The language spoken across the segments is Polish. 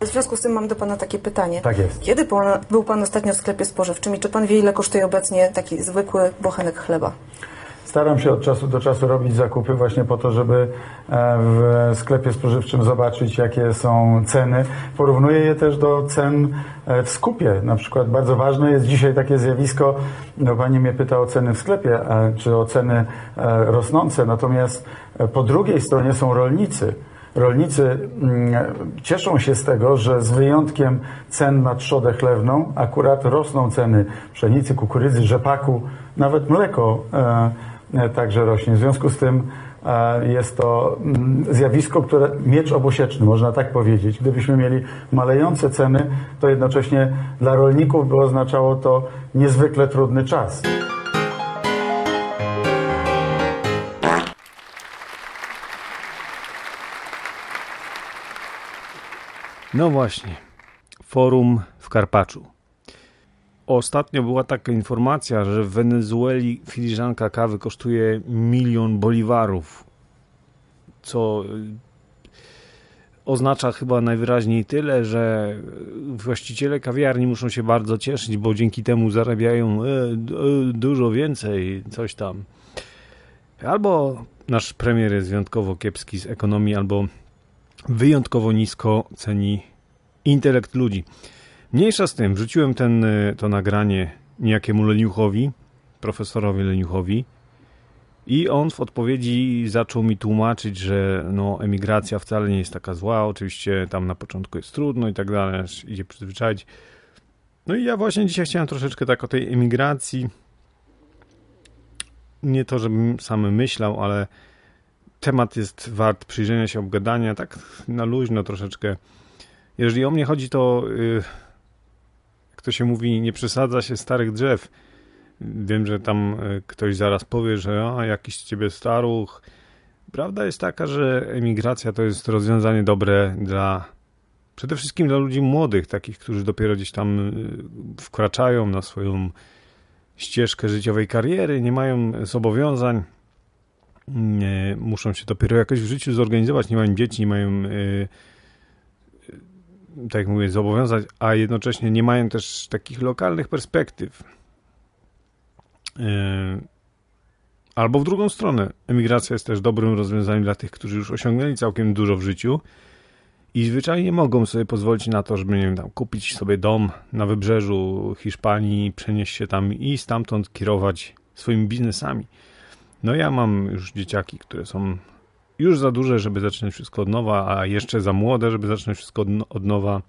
W związku z tym mam do Pana takie pytanie. Tak jest. Kiedy pan, był Pan ostatnio w sklepie spożywczym i czy Pan wie, ile kosztuje obecnie taki zwykły bochenek chleba? Staram się od czasu do czasu robić zakupy właśnie po to, żeby e, w sklepie spożywczym zobaczyć, jakie są ceny. Porównuję je też do cen e, w skupie. Na przykład bardzo ważne jest dzisiaj takie zjawisko, no Pani mnie pyta o ceny w sklepie, e, czy o ceny rosnące, natomiast po drugiej stronie są rolnicy. Rolnicy mm, cieszą się z tego, że z wyjątkiem cen na trzodę chlewną akurat rosną ceny pszenicy, kukurydzy, rzepaku, nawet mleko e, e, także rośnie. W związku z tym e, jest to mm, zjawisko, które miecz obosieczny, można tak powiedzieć. Gdybyśmy mieli malejące ceny, to jednocześnie dla rolników by oznaczało to niezwykle trudny czas. No właśnie, forum w Karpaczu. Ostatnio była taka informacja, że w Wenezueli filiżanka kawy kosztuje milion boliwarów, co y, oznacza chyba najwyraźniej tyle, że właściciele kawiarni muszą się bardzo cieszyć, bo dzięki temu zarabiają e, e, dużo więcej, coś tam. Albo nasz premier jest wyjątkowo kiepski z ekonomii, albo wyjątkowo nisko ceni intelekt ludzi. Mniejsza z tym, wrzuciłem ten, y, to nagranie niejakiemu Leniuchowi, profesorowi Leniuchowi i on w odpowiedzi zaczął mi tłumaczyć, że no, emigracja wcale nie jest taka zła, oczywiście tam na początku jest trudno i tak dalej, idzie przyzwyczaić. No i ja właśnie dzisiaj chciałem troszeczkę tak o tej emigracji, nie to, żebym sam myślał, ale temat jest wart przyjrzenia się, obgadania, tak na luźno troszeczkę. Jeżeli o mnie chodzi, to yy, jak to się mówi, nie przesadza się starych drzew. Wiem, że tam y, ktoś zaraz powie, że a, jakiś z ciebie staruch. Prawda jest taka, że emigracja to jest rozwiązanie dobre dla przede wszystkim dla ludzi młodych, takich, którzy dopiero gdzieś tam y, wkraczają na swoją ścieżkę życiowej kariery, nie mają zobowiązań muszą się dopiero jakoś w życiu zorganizować, nie mają dzieci, nie mają, y, y, tak jak mówię, zobowiązać, a jednocześnie nie mają też takich lokalnych perspektyw. Y, albo w drugą stronę, emigracja jest też dobrym rozwiązaniem dla tych, którzy już osiągnęli całkiem dużo w życiu i zwyczajnie mogą sobie pozwolić na to, żeby nie wiem, tam, kupić sobie dom na wybrzeżu Hiszpanii, przenieść się tam i stamtąd kierować swoimi biznesami. No ja mam już dzieciaki, które są już za duże, żeby zaczynać wszystko od nowa, a jeszcze za młode, żeby zaczynać wszystko od, od nowa.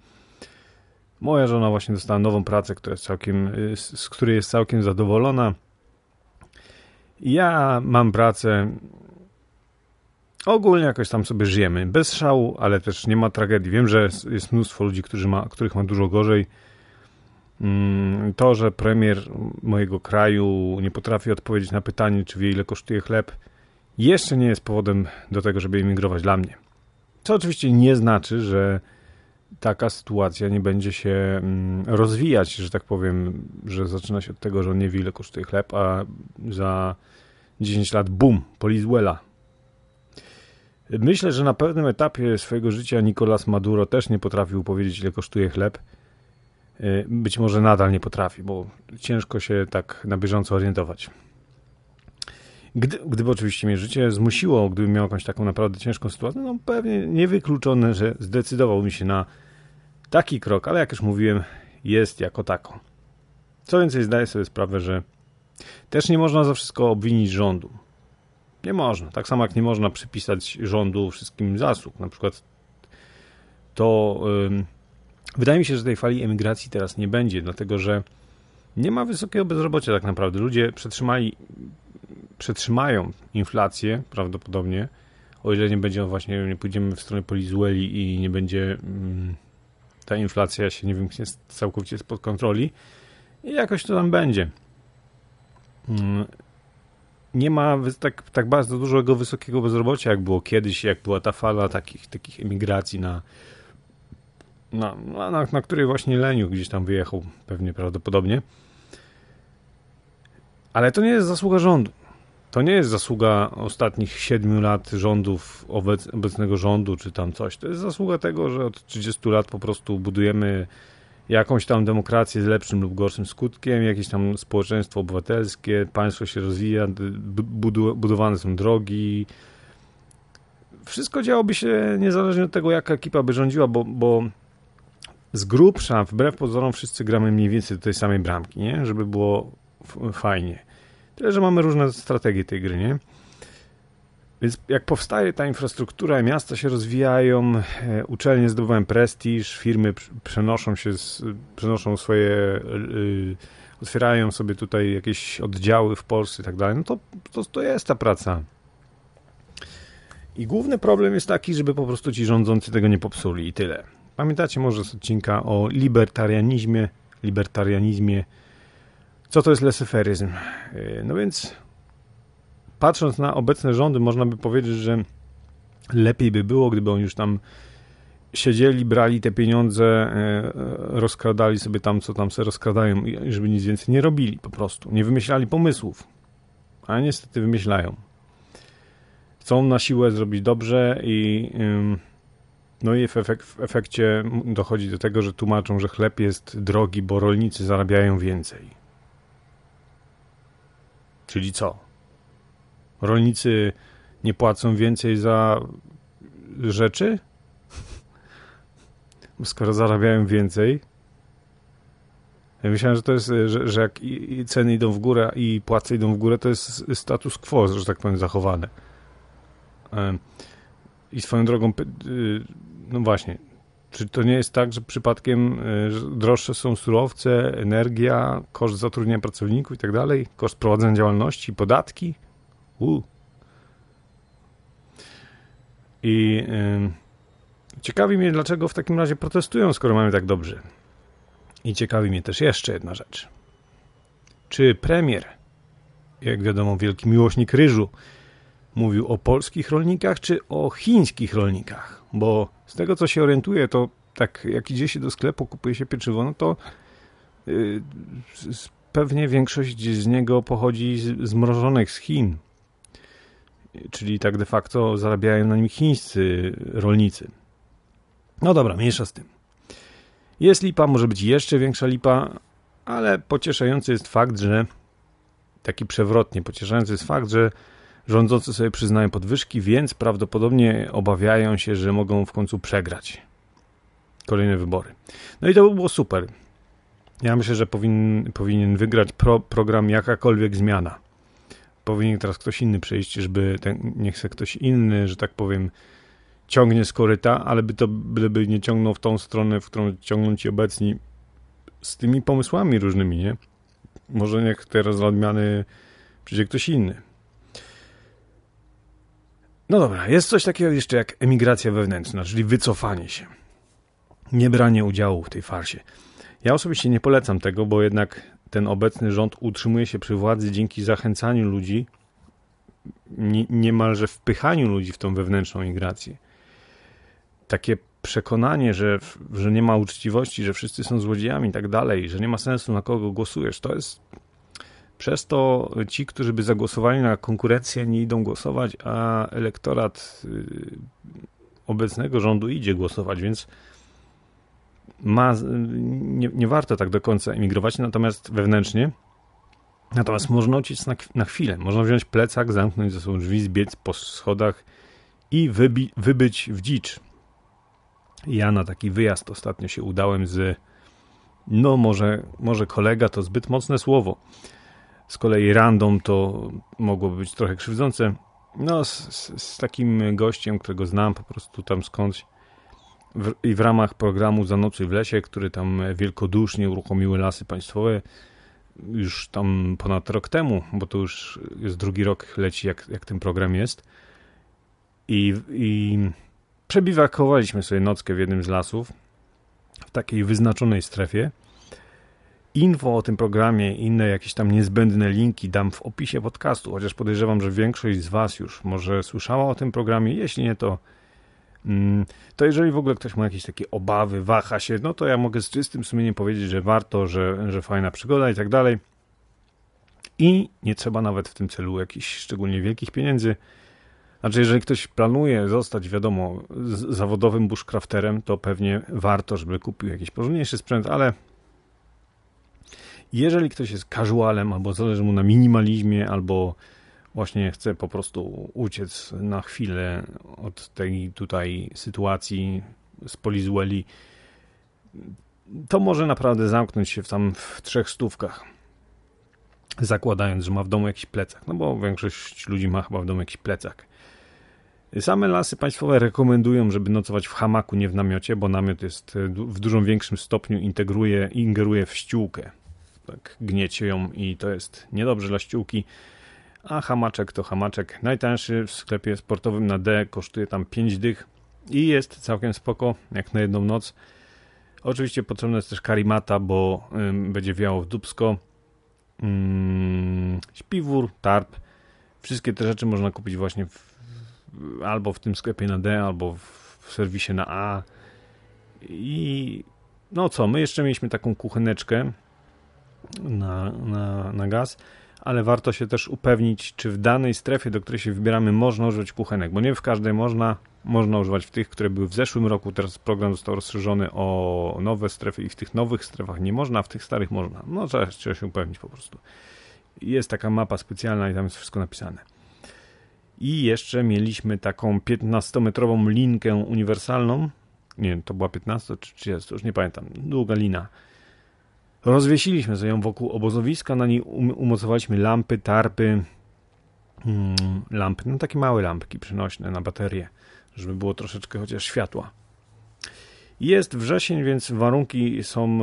Moja żona właśnie dostała nową pracę, która jest całkiem, y, z, której jest całkiem zadowolona. Ja mam pracę. Ogólnie jakoś tam sobie żyjemy. Bez szału, ale też nie ma tragedii. Wiem, że jest mnóstwo ludzi, którzy ma, których ma dużo gorzej. Mm, To, że premier mojego kraju nie potrafi odpowiedzieć na pytanie, czy wie ile kosztuje chleb, jeszcze nie jest powodem do tego, żeby emigrować dla mnie. Co oczywiście nie znaczy, że taka sytuacja nie będzie się mm, rozwijać, że tak powiem, że zaczyna się od tego, że on nie wie ile kosztuje chleb, a za 10 lat bum, Polizuela. Myślę, że na pewnym etapie swojego życia Nicolas Maduro też nie potrafił powiedzieć ile kosztuje chleb. Y, Być może nadal nie potrafi, bo ciężko się tak na bieżąco orientować. Gdy, gdyby oczywiście mnie życie zmusiło, gdybym miał jakąś taką naprawdę ciężką sytuację, no pewnie niewykluczone, że zdecydował mi się na taki krok, ale jak już mówiłem, jest jako tako. Co więcej, zdaję sobie sprawę, że też nie można za wszystko obwinić rządu. Nie można. Tak samo jak nie można przypisać rządu wszystkim zasług. Na przykład to ym, wydaje mi się, że tej fali emigracji teraz nie będzie, dlatego że nie ma wysokiego bezrobocia tak naprawdę. Ludzie przetrzymali, przetrzymają inflację prawdopodobnie, o ile nie będzie właśnie, nie pójdziemy w stronę Polizueli i nie będzie mm, ta inflacja się nie wymknie całkowicie spod kontroli i jakoś to tam będzie. Mm, Nie ma tak, tak bardzo dużego wysokiego bezrobocia, jak było kiedyś, jak była ta fala takich, takich emigracji na, na, na, na, której właśnie Leniu gdzieś tam wyjechał, pewnie prawdopodobnie. Ale to nie jest zasługa rządu. to nie jest zasługa ostatnich siedmiu lat rządów, obec, obecnego rządu, czy tam coś. To jest zasługa tego, że od 30 lat po prostu budujemy jakąś tam demokrację z lepszym lub gorszym skutkiem, jakieś tam społeczeństwo obywatelskie, państwo się rozwija, budu, budowane są drogi. Wszystko działoby się niezależnie od tego, jaka ekipa by rządziła, bo, bo z grubsza, wbrew pozorom, wszyscy gramy mniej więcej do tej samej bramki, nie? żeby było fajnie. Tyle, że mamy różne strategie tej gry, nie? Więc jak powstaje ta infrastruktura, miasta się rozwijają, e, uczelnie zdobywają prestiż, firmy przenoszą się, przenoszą swoje, yy, otwierają sobie tutaj jakieś oddziały w Polsce i tak dalej, no to, to, to jest ta praca. I główny problem jest taki, żeby po prostu ci rządzący tego nie popsuli i tyle. Pamiętacie może z odcinka o libertarianizmie, libertarianizmie, co to jest lesyferyzm? E, no więc patrząc na obecne rządy, można by powiedzieć, że lepiej by było, gdyby oni już tam siedzieli, brali te pieniądze, e, rozkradali sobie tam, co tam sobie rozkradają, żeby nic więcej nie robili po prostu. Nie wymyślali pomysłów, a niestety wymyślają. Chcą na siłę zrobić dobrze i no i w, efek w efekcie dochodzi do tego, że tłumaczą, że chleb jest drogi, bo rolnicy zarabiają więcej. Czyli co? Rolnicy nie płacą więcej za rzeczy? Skoro zarabiają więcej. Ja myślałem, że to jest, że, że jak ceny idą w górę i płace idą w górę, to jest status quo, że tak powiem, zachowane. I swoją drogą, y, no właśnie, czy to nie jest tak, że przypadkiem y, droższe są surowce, energia, koszt zatrudnienia pracowników i tak dalej, koszt prowadzenia działalności, podatki? U. I yy, ciekawi mnie, dlaczego w takim razie protestują, skoro mamy tak dobrze. I ciekawi mnie też jeszcze jedna rzecz. Czy premier, jak wiadomo, wielki miłośnik ryżu, mówił o polskich rolnikach, czy o chińskich rolnikach? Bo z tego, co się orientuję, to tak jak idzie się do sklepu, kupuje się pieczywo, no to yy, pewnie większość z niego pochodzi z, zmrożonych z Chin. Czyli tak de facto zarabiają na nim chińscy rolnicy. No dobra, mniejsza z tym. Jest lipa, może być jeszcze większa lipa, ale pocieszający jest fakt, że taki przewrotnie pocieszający jest fakt, że Rządzący sobie przyznają podwyżki, więc prawdopodobnie obawiają się, że mogą w końcu przegrać kolejne wybory. No i to by było super. Ja myślę, że powin, powinien wygrać pro, program jakakolwiek zmiana. Powinien teraz ktoś inny przejść, żeby ten, niech se ktoś inny, że tak powiem, ciągnie z koryta, ale by to by nie ciągnął w tą stronę, w którą ciągną ci obecni z tymi pomysłami różnymi, nie? Może niech teraz dla odmiany przyjdzie ktoś inny. No dobra, jest coś takiego jeszcze jak emigracja wewnętrzna, czyli wycofanie się. Nie branie udziału w tej farsie. Ja osobiście nie polecam tego, bo jednak ten obecny rząd utrzymuje się przy władzy dzięki zachęcaniu ludzi, niemalże wpychaniu ludzi w tą wewnętrzną migrację. Takie przekonanie, że, że nie ma uczciwości, że wszyscy są złodziejami i tak dalej, że nie ma sensu na kogo głosujesz, to jest przez to ci, którzy by zagłosowali na konkurencję, nie idą głosować, a elektorat y, obecnego rządu idzie głosować, więc ma, nie, nie warto tak do końca emigrować, natomiast wewnętrznie. Natomiast można uciec na, na chwilę. Można wziąć plecak, zamknąć ze sobą drzwi, zbiec po schodach i wybi, wybyć w dzicz. Ja na taki wyjazd ostatnio się udałem z, no może, może kolega to zbyt mocne słowo, z kolei random to mogłoby być trochę krzywdzące. No, z, z, z takim gościem, którego znam po prostu tam skądś w, i w ramach programu Zanocuj w lesie, który tam wielkodusznie uruchomiły lasy państwowe już tam ponad rok temu, bo to już jest drugi rok leci, jak, jak ten program jest. I, i przebiwakowaliśmy sobie nockę w jednym z lasów w takiej wyznaczonej strefie. Info o tym programie, inne jakieś tam niezbędne linki dam w opisie podcastu, chociaż podejrzewam, że większość z Was już może słyszała o tym programie. Jeśli nie, to, mm, to jeżeli w ogóle ktoś ma jakieś takie obawy, waha się, no to ja mogę z czystym sumieniem powiedzieć, że warto, że, że fajna przygoda i tak dalej. i nie trzeba nawet w tym celu jakichś szczególnie wielkich pieniędzy. Znaczy, jeżeli ktoś planuje zostać, wiadomo, zawodowym bushcrafterem, to pewnie warto, żeby kupił jakiś porządniejszy sprzęt, ale jeżeli ktoś jest casualem, albo zależy mu na minimalizmie, albo właśnie chce po prostu uciec na chwilę od tej tutaj sytuacji z Polizueli, to może naprawdę zamknąć się w tam w trzech stówkach. Zakładając, że ma w domu jakiś plecak. No bo większość ludzi ma chyba w domu jakiś plecak. Same lasy państwowe rekomendują, żeby nocować w hamaku, nie w namiocie, bo namiot jest w dużo większym stopniu integruje, ingeruje w ściółkę. Tak gniecie ją i to jest niedobrze dla ściółki. A hamaczek to hamaczek. Najtańszy w sklepie sportowym na D kosztuje tam 5 dych i jest całkiem spoko, jak na jedną noc. Oczywiście potrzebna jest też karimata, bo będzie wiało w dubsko. Ym, śpiwór, tarp. Wszystkie te rzeczy można kupić właśnie w, albo w tym sklepie na D, albo w, w serwisie na A. I no co, my jeszcze mieliśmy taką kucheneczkę na, na, na gaz ale warto się też upewnić, czy w danej strefie, do której się wybieramy, można używać kuchenek, bo nie w każdej można. Można używać w tych, które były w zeszłym roku. Teraz program został rozszerzony o nowe strefy i w tych nowych strefach nie można, a w tych starych można. No trzeba, trzeba się upewnić po prostu. Jest taka mapa specjalna i tam jest wszystko napisane. I jeszcze mieliśmy taką 15-metrową linkę uniwersalną. Nie to była 15 czy 30, już nie pamiętam. Długa lina Rozwiesiliśmy ją wokół obozowiska, na niej um umocowaliśmy lampy, tarpy, hmm, lampy, no takie małe lampki przenośne na baterie, żeby było troszeczkę chociaż światła. Jest wrzesień, więc warunki są,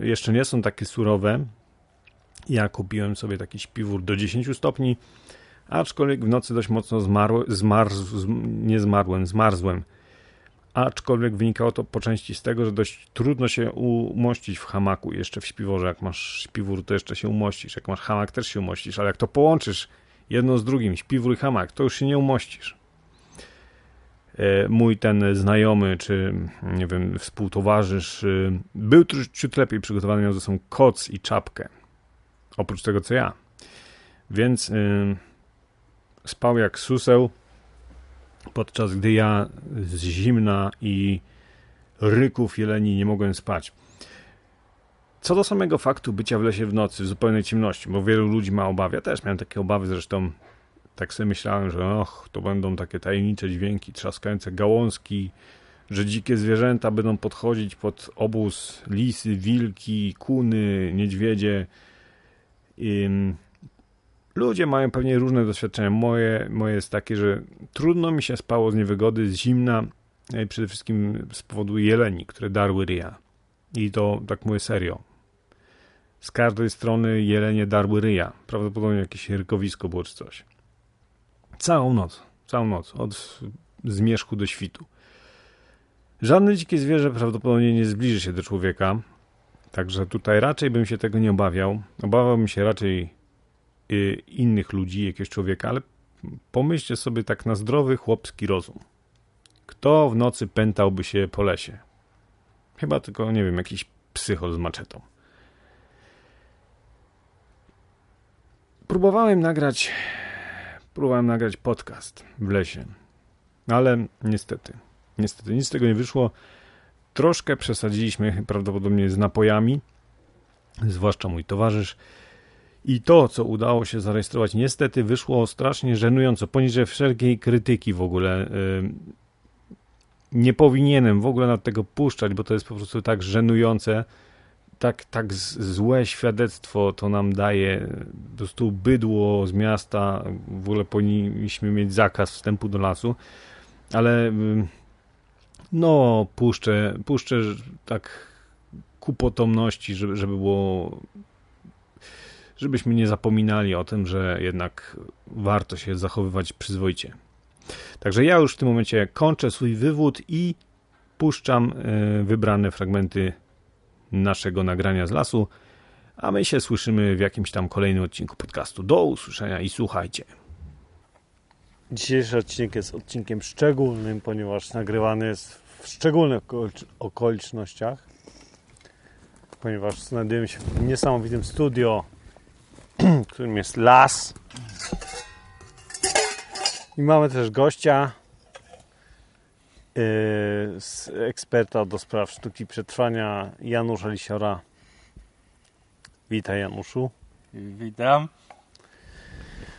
e, jeszcze nie są takie surowe. Ja kupiłem sobie taki śpiwór do 10 stopni, aczkolwiek w nocy dość mocno zmarł, zmarz, nie zmarłem, zmarzłem aczkolwiek wynikało to po części z tego, że dość trudno się umościć w hamaku, jeszcze w śpiworze. Jak masz śpiwór, to jeszcze się umościsz. Jak masz hamak, też się umościsz, ale jak to połączysz jedno z drugim, śpiwór i hamak, to już się nie umościsz. E, mój ten znajomy, czy nie wiem, współtowarzysz, e, był ciut lepiej przygotowany, miał ze sobą koc i czapkę. Oprócz tego, co ja. Więc yy, spał jak suseł, podczas gdy ja z zimna i ryków jeleni nie mogłem spać. Co do samego faktu bycia w lesie w nocy, w zupełnej ciemności, bo wielu ludzi ma obawy, ja też miałem takie obawy, zresztą tak sobie myślałem, że och, to będą takie tajemnicze dźwięki, trzaskające gałązki, że dzikie zwierzęta będą podchodzić pod obóz lisy, wilki, kuny, niedźwiedzie. I Ludzie mają pewnie różne doświadczenia. Moje, moje jest takie, że trudno mi się spało z niewygody, z zimna i przede wszystkim z powodu jeleni, które darły ryja. I to tak mówię serio. Z każdej strony jelenie darły ryja. Prawdopodobnie jakieś rykowisko było czy coś. Całą noc. Całą noc. Od zmierzchu do świtu. Żadne dzikie zwierzę prawdopodobnie nie zbliży się do człowieka. Także tutaj raczej bym się tego nie obawiał. Obawiałbym się raczej innych ludzi, jakiegoś człowieka, ale pomyślcie sobie tak na zdrowy chłopski rozum. Kto w nocy pętałby się po lesie? Chyba tylko, nie wiem, jakiś psychol z maczetą. Próbowałem nagrać próbowałem nagrać podcast w lesie, ale niestety, niestety nic z tego nie wyszło. Troszkę przesadziliśmy prawdopodobnie z napojami, zwłaszcza mój towarzysz. I to, co udało się zarejestrować, niestety wyszło strasznie żenująco, poniżej wszelkiej krytyki w ogóle. Nie powinienem w ogóle na tego puszczać, bo to jest po prostu tak żenujące. Tak, tak złe świadectwo to nam daje. Po prostu bydło z miasta. W ogóle powinniśmy mieć zakaz wstępu do lasu. Ale no, puszczę, puszczę tak ku potomności, żeby, żeby było żebyśmy nie zapominali o tym, że jednak warto się zachowywać przyzwoicie. Także ja już w tym momencie kończę swój wywód i puszczam e, wybrane fragmenty naszego nagrania z lasu, a my się słyszymy w jakimś tam kolejnym odcinku podcastu. Do usłyszenia i słuchajcie. Dzisiejszy odcinek jest odcinkiem szczególnym, ponieważ nagrywany jest w szczególnych okolicznościach, ponieważ znajdujemy się w niesamowitym studio którym jest las. I mamy też gościa, yy, z eksperta do spraw sztuki przetrwania, Janusza Lisiora. Witaj Januszu. Witam.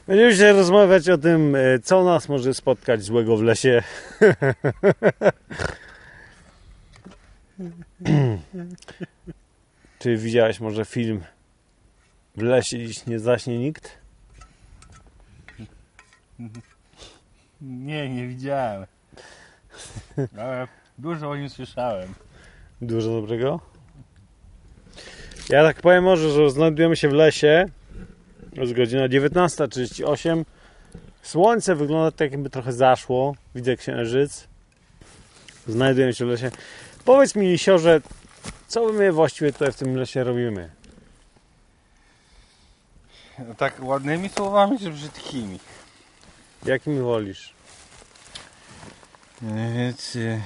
Będziemy się rozmawiać o tym, e, co nas może spotkać złego w lesie. Czy widziałeś może film W lesie dziś nie zaśnie nikt? Nie, nie widziałem. Ale dużo o nim słyszałem. Dużo dobrego. Ja tak powiem może, że znajdujemy się w lesie. Jest godzina 19.38. Słońce wygląda tak jakby trochę zaszło. Widzę księżyc. Znajdujemy się w lesie. Powiedz mi, Lisiorze, co my właściwie tutaj w tym lesie robimy? Tak ładnymi słowami czy brzydkimi? Jakimi wolisz? Więc e,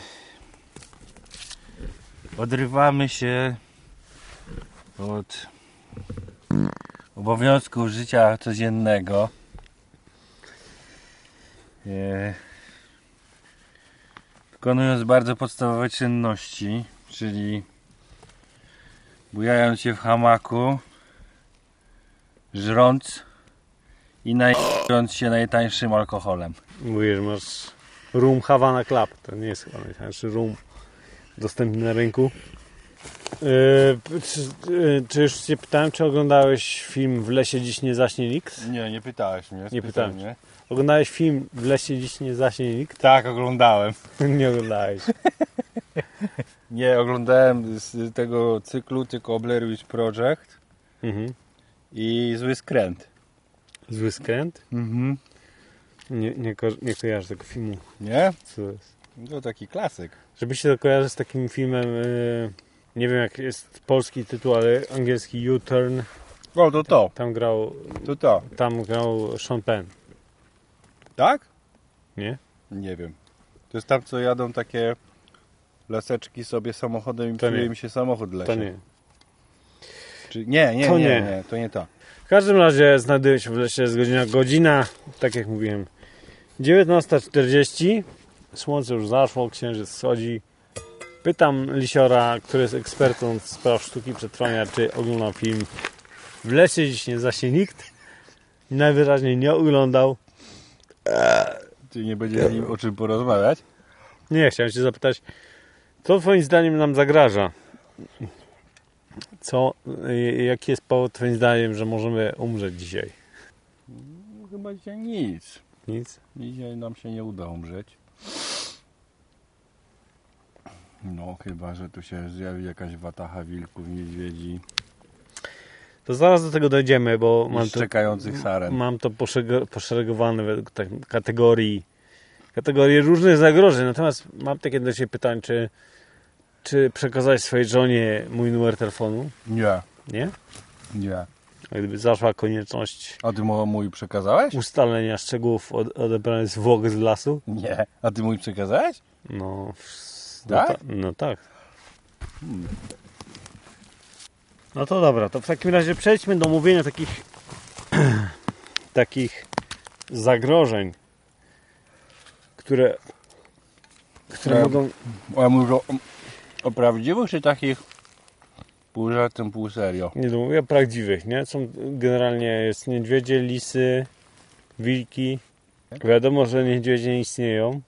odrywamy się od obowiązków życia codziennego. E, Wykonując bardzo podstawowe czynności, czyli bujając się w hamaku, żrąc i najeżdżąc się najtańszym alkoholem. Mówisz, masz rum Havana Club. To nie jest chyba najtańszy rum dostępny na rynku. Yy, czy, yy, czy już Cię pytałem, czy oglądałeś film W lesie dziś nie zaśnie nikt? Nie, nie pytałeś mnie. Nie pytałem specjalnie. Oglądałeś film W lesie dziś nie zaśnie nikt? Tak, oglądałem. nie oglądałeś. Nie, oglądałem z tego cyklu tylko Blair Witch Project Mhm. I Zły Skręt. Zły skręt? Mhm. Nie, nie, ko- nie kojarzę tego filmu. Nie? Co to jest? To taki klasyk. Żeby się to kojarzy z takim filmem, yy, nie wiem jak jest polski tytuł, ale angielski U-Turn. O, to to. Tam grał, To to. tam grał Sean Penn. Tak? Nie? Nie wiem. To jest tam, co jadą takie laseczki sobie samochodem i psuje im się samochód lesie. To nie. Czy... Nie, nie, To nie, nie. nie, to nie to. W każdym razie znajduję się w lesie, jest godzina, godzina, tak jak mówiłem, 19.40. Słońce już zaszło, księżyc schodzi. Pytam Lisiora, który jest ekspertą z spraw sztuki przetrwania, czy oglądał film W lesie dziś nie zaśnie nikt. Najwyraźniej nie oglądał. Czy nie będzie z nim o czym porozmawiać? Nie, chciałem się zapytać, co twoim zdaniem nam zagraża? Co, y, jaki jest powód twoim zdaniem, że możemy umrzeć dzisiaj? No, chyba dzisiaj nic. Nic? Dzisiaj nam się nie uda umrzeć. No, chyba, że tu się zjawi jakaś watacha wilków, niedźwiedzi To zaraz do tego dojdziemy, bo mam to, szczekających saren. mam to poszeregowane według tak, kategorii, kategorii różnych zagrożeń. Natomiast mam takie do Ciebie pytanie, czy, czy przekazałeś swojej żonie mój numer telefonu? Nie, Nie? nie. A gdyby zaszła konieczność A ty mu- mój przekazałeś? ustalenia szczegółów od, odebranych zwłok z lasu? Nie. A ty mój przekazałeś? No, w- Tak? No, ta, no tak. No to dobra, to w takim razie przejdźmy do mówienia takich takich zagrożeń, które które E, mogą A mówię o, o prawdziwych czy takich pół żartem, pół serio? nie no, mówię prawdziwych, nie? Są generalnie jest niedźwiedzie, lisy, wilki. Wiadomo, że niedźwiedzie nie istnieją.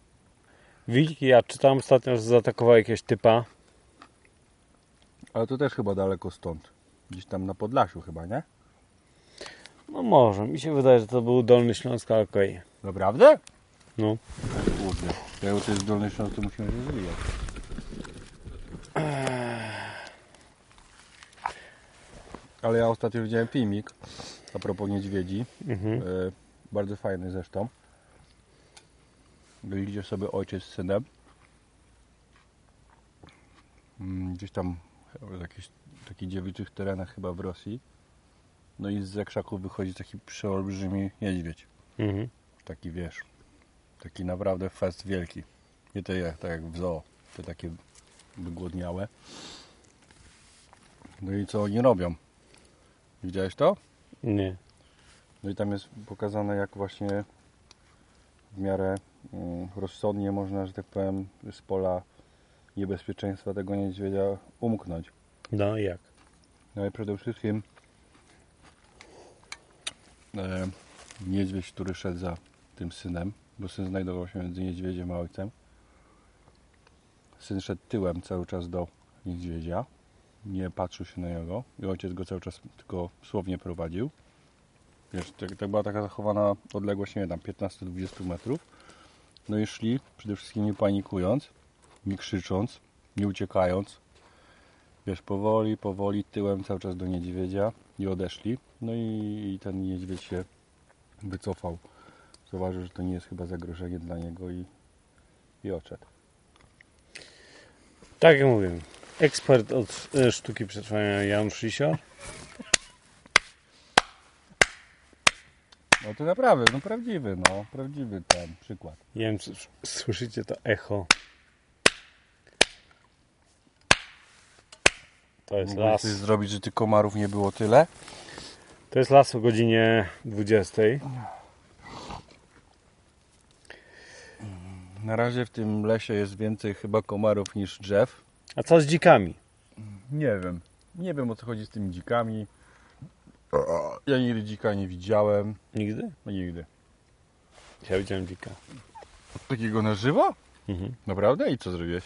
Wilki, ja czytałem ostatnio, że zaatakowały jakiegoś typa. Ale to też chyba daleko stąd. Gdzieś tam na Podlasiu chyba, nie? No może, mi się wydaje, że to był Dolny Śląsk, ale okej. Naprawdę? No. Kurde. Jak to jest Dolny Śląsk, to musimy się rozwijać. Ale ja ostatnio widziałem filmik a propos niedźwiedzi. Mhm. E, bardzo fajny zresztą. Idzie sobie ojciec z synem. Mm, Gdzieś tam w jakichś takich dziewiczych terenach chyba w Rosji. No i z krzaków wychodzi taki przeolbrzymi niedźwiedź. Mhm. Taki wiesz, taki naprawdę fest wielki. Nie te jak, tak jak w zoo, te takie wygłodniałe. No i co oni robią? Widziałeś to? Nie. No i tam jest pokazane, jak właśnie w miarę mm, rozsądnie można, że tak powiem, z pola niebezpieczeństwa tego niedźwiedzia umknąć. No i jak? No i przede wszystkim e, niedźwiedź, który szedł za tym synem, bo syn znajdował się między niedźwiedziem a ojcem. Syn szedł tyłem cały czas do niedźwiedzia, nie patrzył się na niego i ojciec go cały czas tylko słownie prowadził. Wiesz, tak, tak była taka zachowana odległość, nie wiem, tam 15-20 metrów. No i szli, przede wszystkim nie panikując, nie krzycząc, nie uciekając, Wiesz, powoli, powoli, tyłem cały czas do niedźwiedzia i odeszli. No i, i ten niedźwiedź się wycofał. Zauważył, że to nie jest chyba zagrożenie dla niego i, i odszedł. Tak jak mówię, ekspert od e, sztuki przetrwania Janusz Lisior. No to naprawdę, no prawdziwy, no, prawdziwy ten przykład. Nie wiem, czy słyszycie to echo. To jest Mógłbyś las. coś zrobić, że tych komarów nie było tyle? To jest las o godzinie 20. Na razie w tym lesie jest więcej chyba komarów niż drzew. A co z dzikami? Nie wiem. Nie wiem o co chodzi z tymi dzikami. Ja nigdy dzika nie widziałem. Nigdy? No nigdy. Ja widziałem dzika. Takiego na żywo? Mhm. Naprawdę? I co zrobiłeś?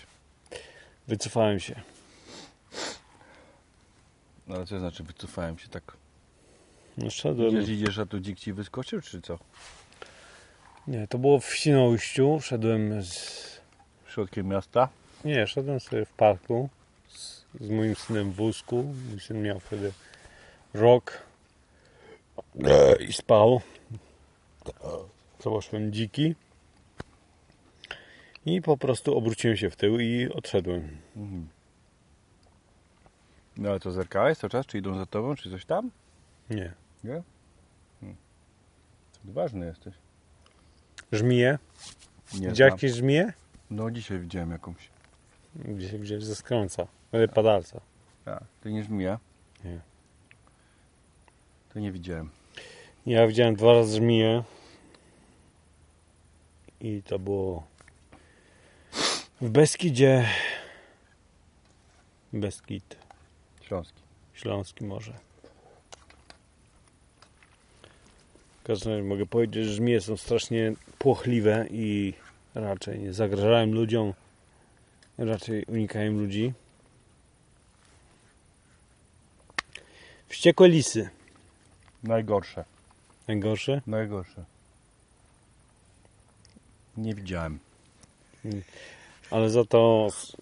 Wycofałem się. No ale co znaczy wycofałem się tak? No szedłem. Idziesz, idziesz, a tu dzik ci wyskoczył, czy co? Nie, to było w Świnoujściu. Szedłem z... Środkiem miasta? Nie, szedłem sobie w parku z, z moim synem w wózku. Mój syn miał wtedy rok i spał. Zobaczyłem dziki. I po prostu obróciłem się w tył i odszedłem. Mhm. No ale co, zerkałeś cały czas? Czy idą za tobą, czy coś tam? Nie. Nie? Hmm. Odważny jesteś. Żmije? Nie Widziałeś jakieś żmije? No dzisiaj widziałem jakąś. Gdzie się wziąłeś ze skrąca? Padalca. A, to nie żmija? Nie. To nie widziałem. Ja widziałem dwa razy żmiję. I to było w Beskidzie. Beskid. Śląski. Śląski może. W każdym razie mogę powiedzieć, że żmije są strasznie płochliwe i raczej nie zagrażają ludziom. Raczej unikają ludzi. Wściekłe lisy. Najgorsze. Najgorsze. Najgorsze. Nie widziałem. Ale za to z,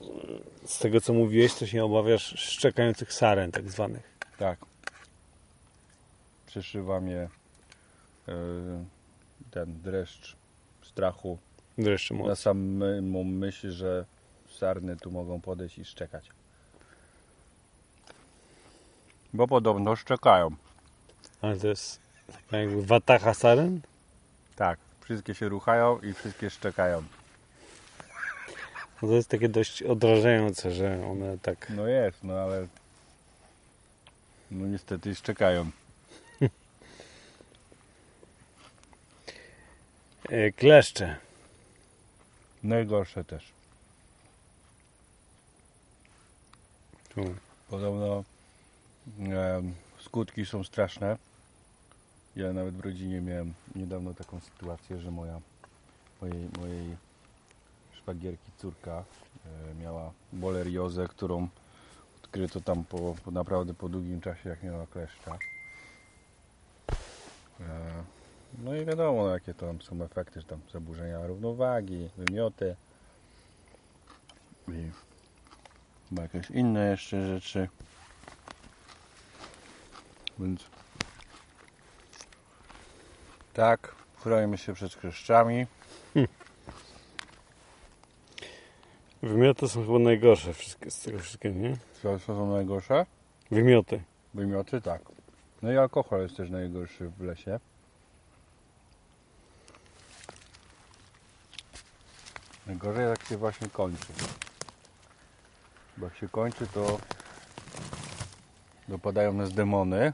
z tego co mówiłeś, to się obawiasz szczekających saren tak zwanych. Tak. Przeszywa mnie yy, ten dreszcz strachu Dreszcze na samą myśl, że sarny tu mogą podejść i szczekać. Bo podobno szczekają. Ale to jest taka jakby watacha saren? Tak. Wszystkie się ruchają i wszystkie szczekają. No to jest takie dość odrażające, że one tak... No jest, no ale no niestety szczekają. Kleszcze. Najgorsze też. Tu. Podobno em, skutki są straszne. Ja nawet w rodzinie miałem niedawno taką sytuację, że moja mojej, mojej szwagierki córka e, miała boleriozę, którą odkryto tam po, po naprawdę po długim czasie, jak miała kleszcza. E, no i wiadomo, no, jakie to tam są efekty, że tam zaburzenia równowagi, wymioty i chyba jakieś inne jeszcze rzeczy. Więc tak, chronimy się przed kleszczami. Wymioty są chyba najgorsze wszystkie, z tego wszystkiego, nie? Co są najgorsze? Wymioty. Wymioty, tak. No i alkohol jest też najgorszy w lesie. Najgorzej jak się właśnie kończy. Bo jak się kończy, to dopadają nas demony.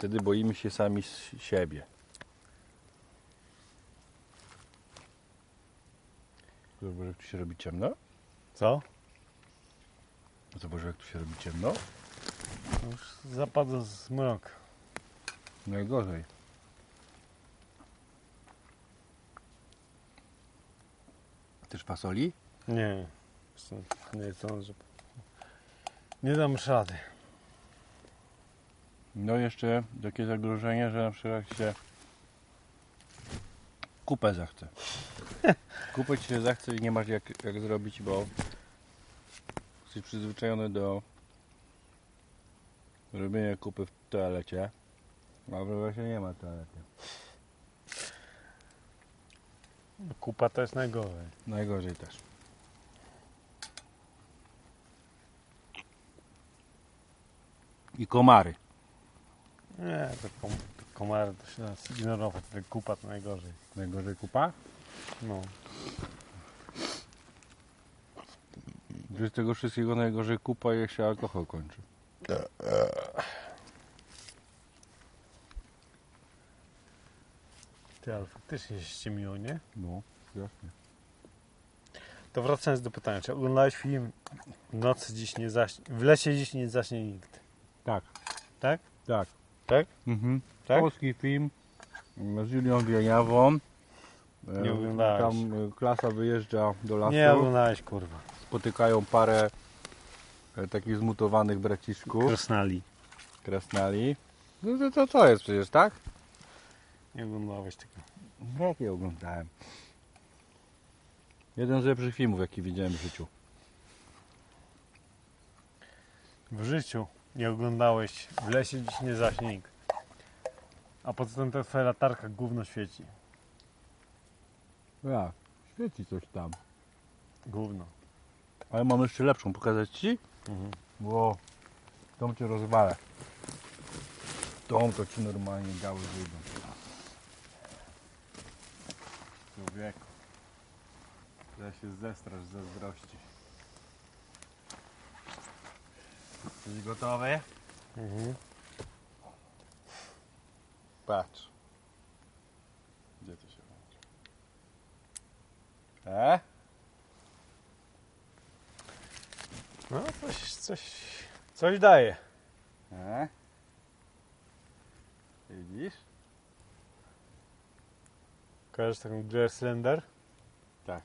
Wtedy boimy się sami siebie. Zobacz, jak tu się robi ciemno? Co? Zobacz, jak tu się robi ciemno? No Już zapadł zmrok. Najgorzej. Też fasoli? Nie. Nie zdążę. Nie dam rady. No jeszcze takie zagrożenie, że na przykład się kupę zachce. Kupę ci się zachce i nie masz jak, jak zrobić, bo jesteś przyzwyczajony do robienia kupy w toalecie, a właśnie nie ma toalety. Kupa to jest najgorzej. Najgorzej też. I komary. Nie, to, kom, to komary to się da zignorować. To kupa to najgorzej. Najgorzej kupa? No. Z tego wszystkiego najgorzej kupa, jak się alkohol kończy. Ty, ale faktycznie się ściemiło, nie? No, jasnie. To wracając do pytania, czy oglądałeś film W nocy dziś nie zaśnie, w lesie dziś nie zaśnie nikt? Tak, Tak? tak. Tak? Mhm. Tak? Polski film z Julią Wieniawą. E, Nie oglądałeś. Tam e, klasa wyjeżdża do lasu. Nie oglądałeś, kurwa. Spotykają parę e, takich zmutowanych braciszków. Krasnali. Krasnali. No to, to jest przecież, tak? Nie oglądałeś tego. Jakie oglądałem? Jeden z lepszych filmów, jaki widziałem w życiu. W życiu nie oglądałeś w lesie dziś nie zaśnie nikt. A poza tym ta twoja latarka gówno świeci. Ja, świeci coś tam. Gówno. Ale mam jeszcze lepszą, pokazać Ci? Mhm. Ło, tą Cię rozwalę. Tą to Ci normalnie gały wyjdą. Człowieku. Ja się zestrasz z zazdrości. Jesteś gotowy? Mhm. Patrz. Gdzie to się włączy? E? No coś, coś, coś daje. E? Widzisz? Kojarzysz taką grę Slender? Tak.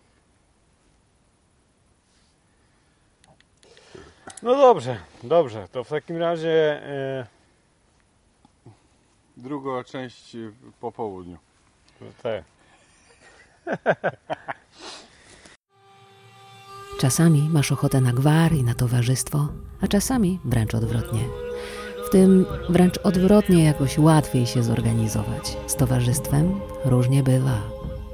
No dobrze, dobrze. To w takim razie e, Druga część po południu. te. Czasami masz ochotę na gwar i na towarzystwo, a czasami wręcz odwrotnie. W tym wręcz odwrotnie jakoś łatwiej się zorganizować. Z towarzystwem różnie bywa.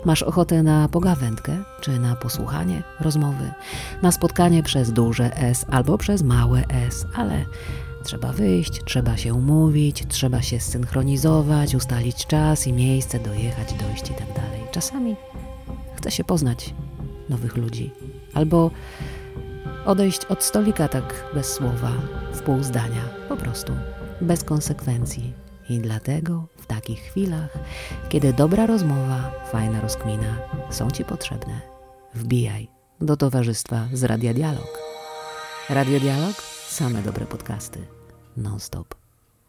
Masz ochotę na pogawędkę, czy na posłuchanie rozmowy, na spotkanie przez duże S albo przez małe S, ale trzeba wyjść, trzeba się umówić, trzeba się zsynchronizować, ustalić czas i miejsce, dojechać, dojść i tak dalej. Czasami chce się poznać nowych ludzi, albo odejść od stolika tak bez słowa, w pół zdania, po prostu, bez konsekwencji. I dlatego w takich chwilach, kiedy dobra rozmowa, fajna rozkmina są Ci potrzebne, wbijaj do towarzystwa z Radia Dialog. Radio Dialog, same dobre podcasty, non stop.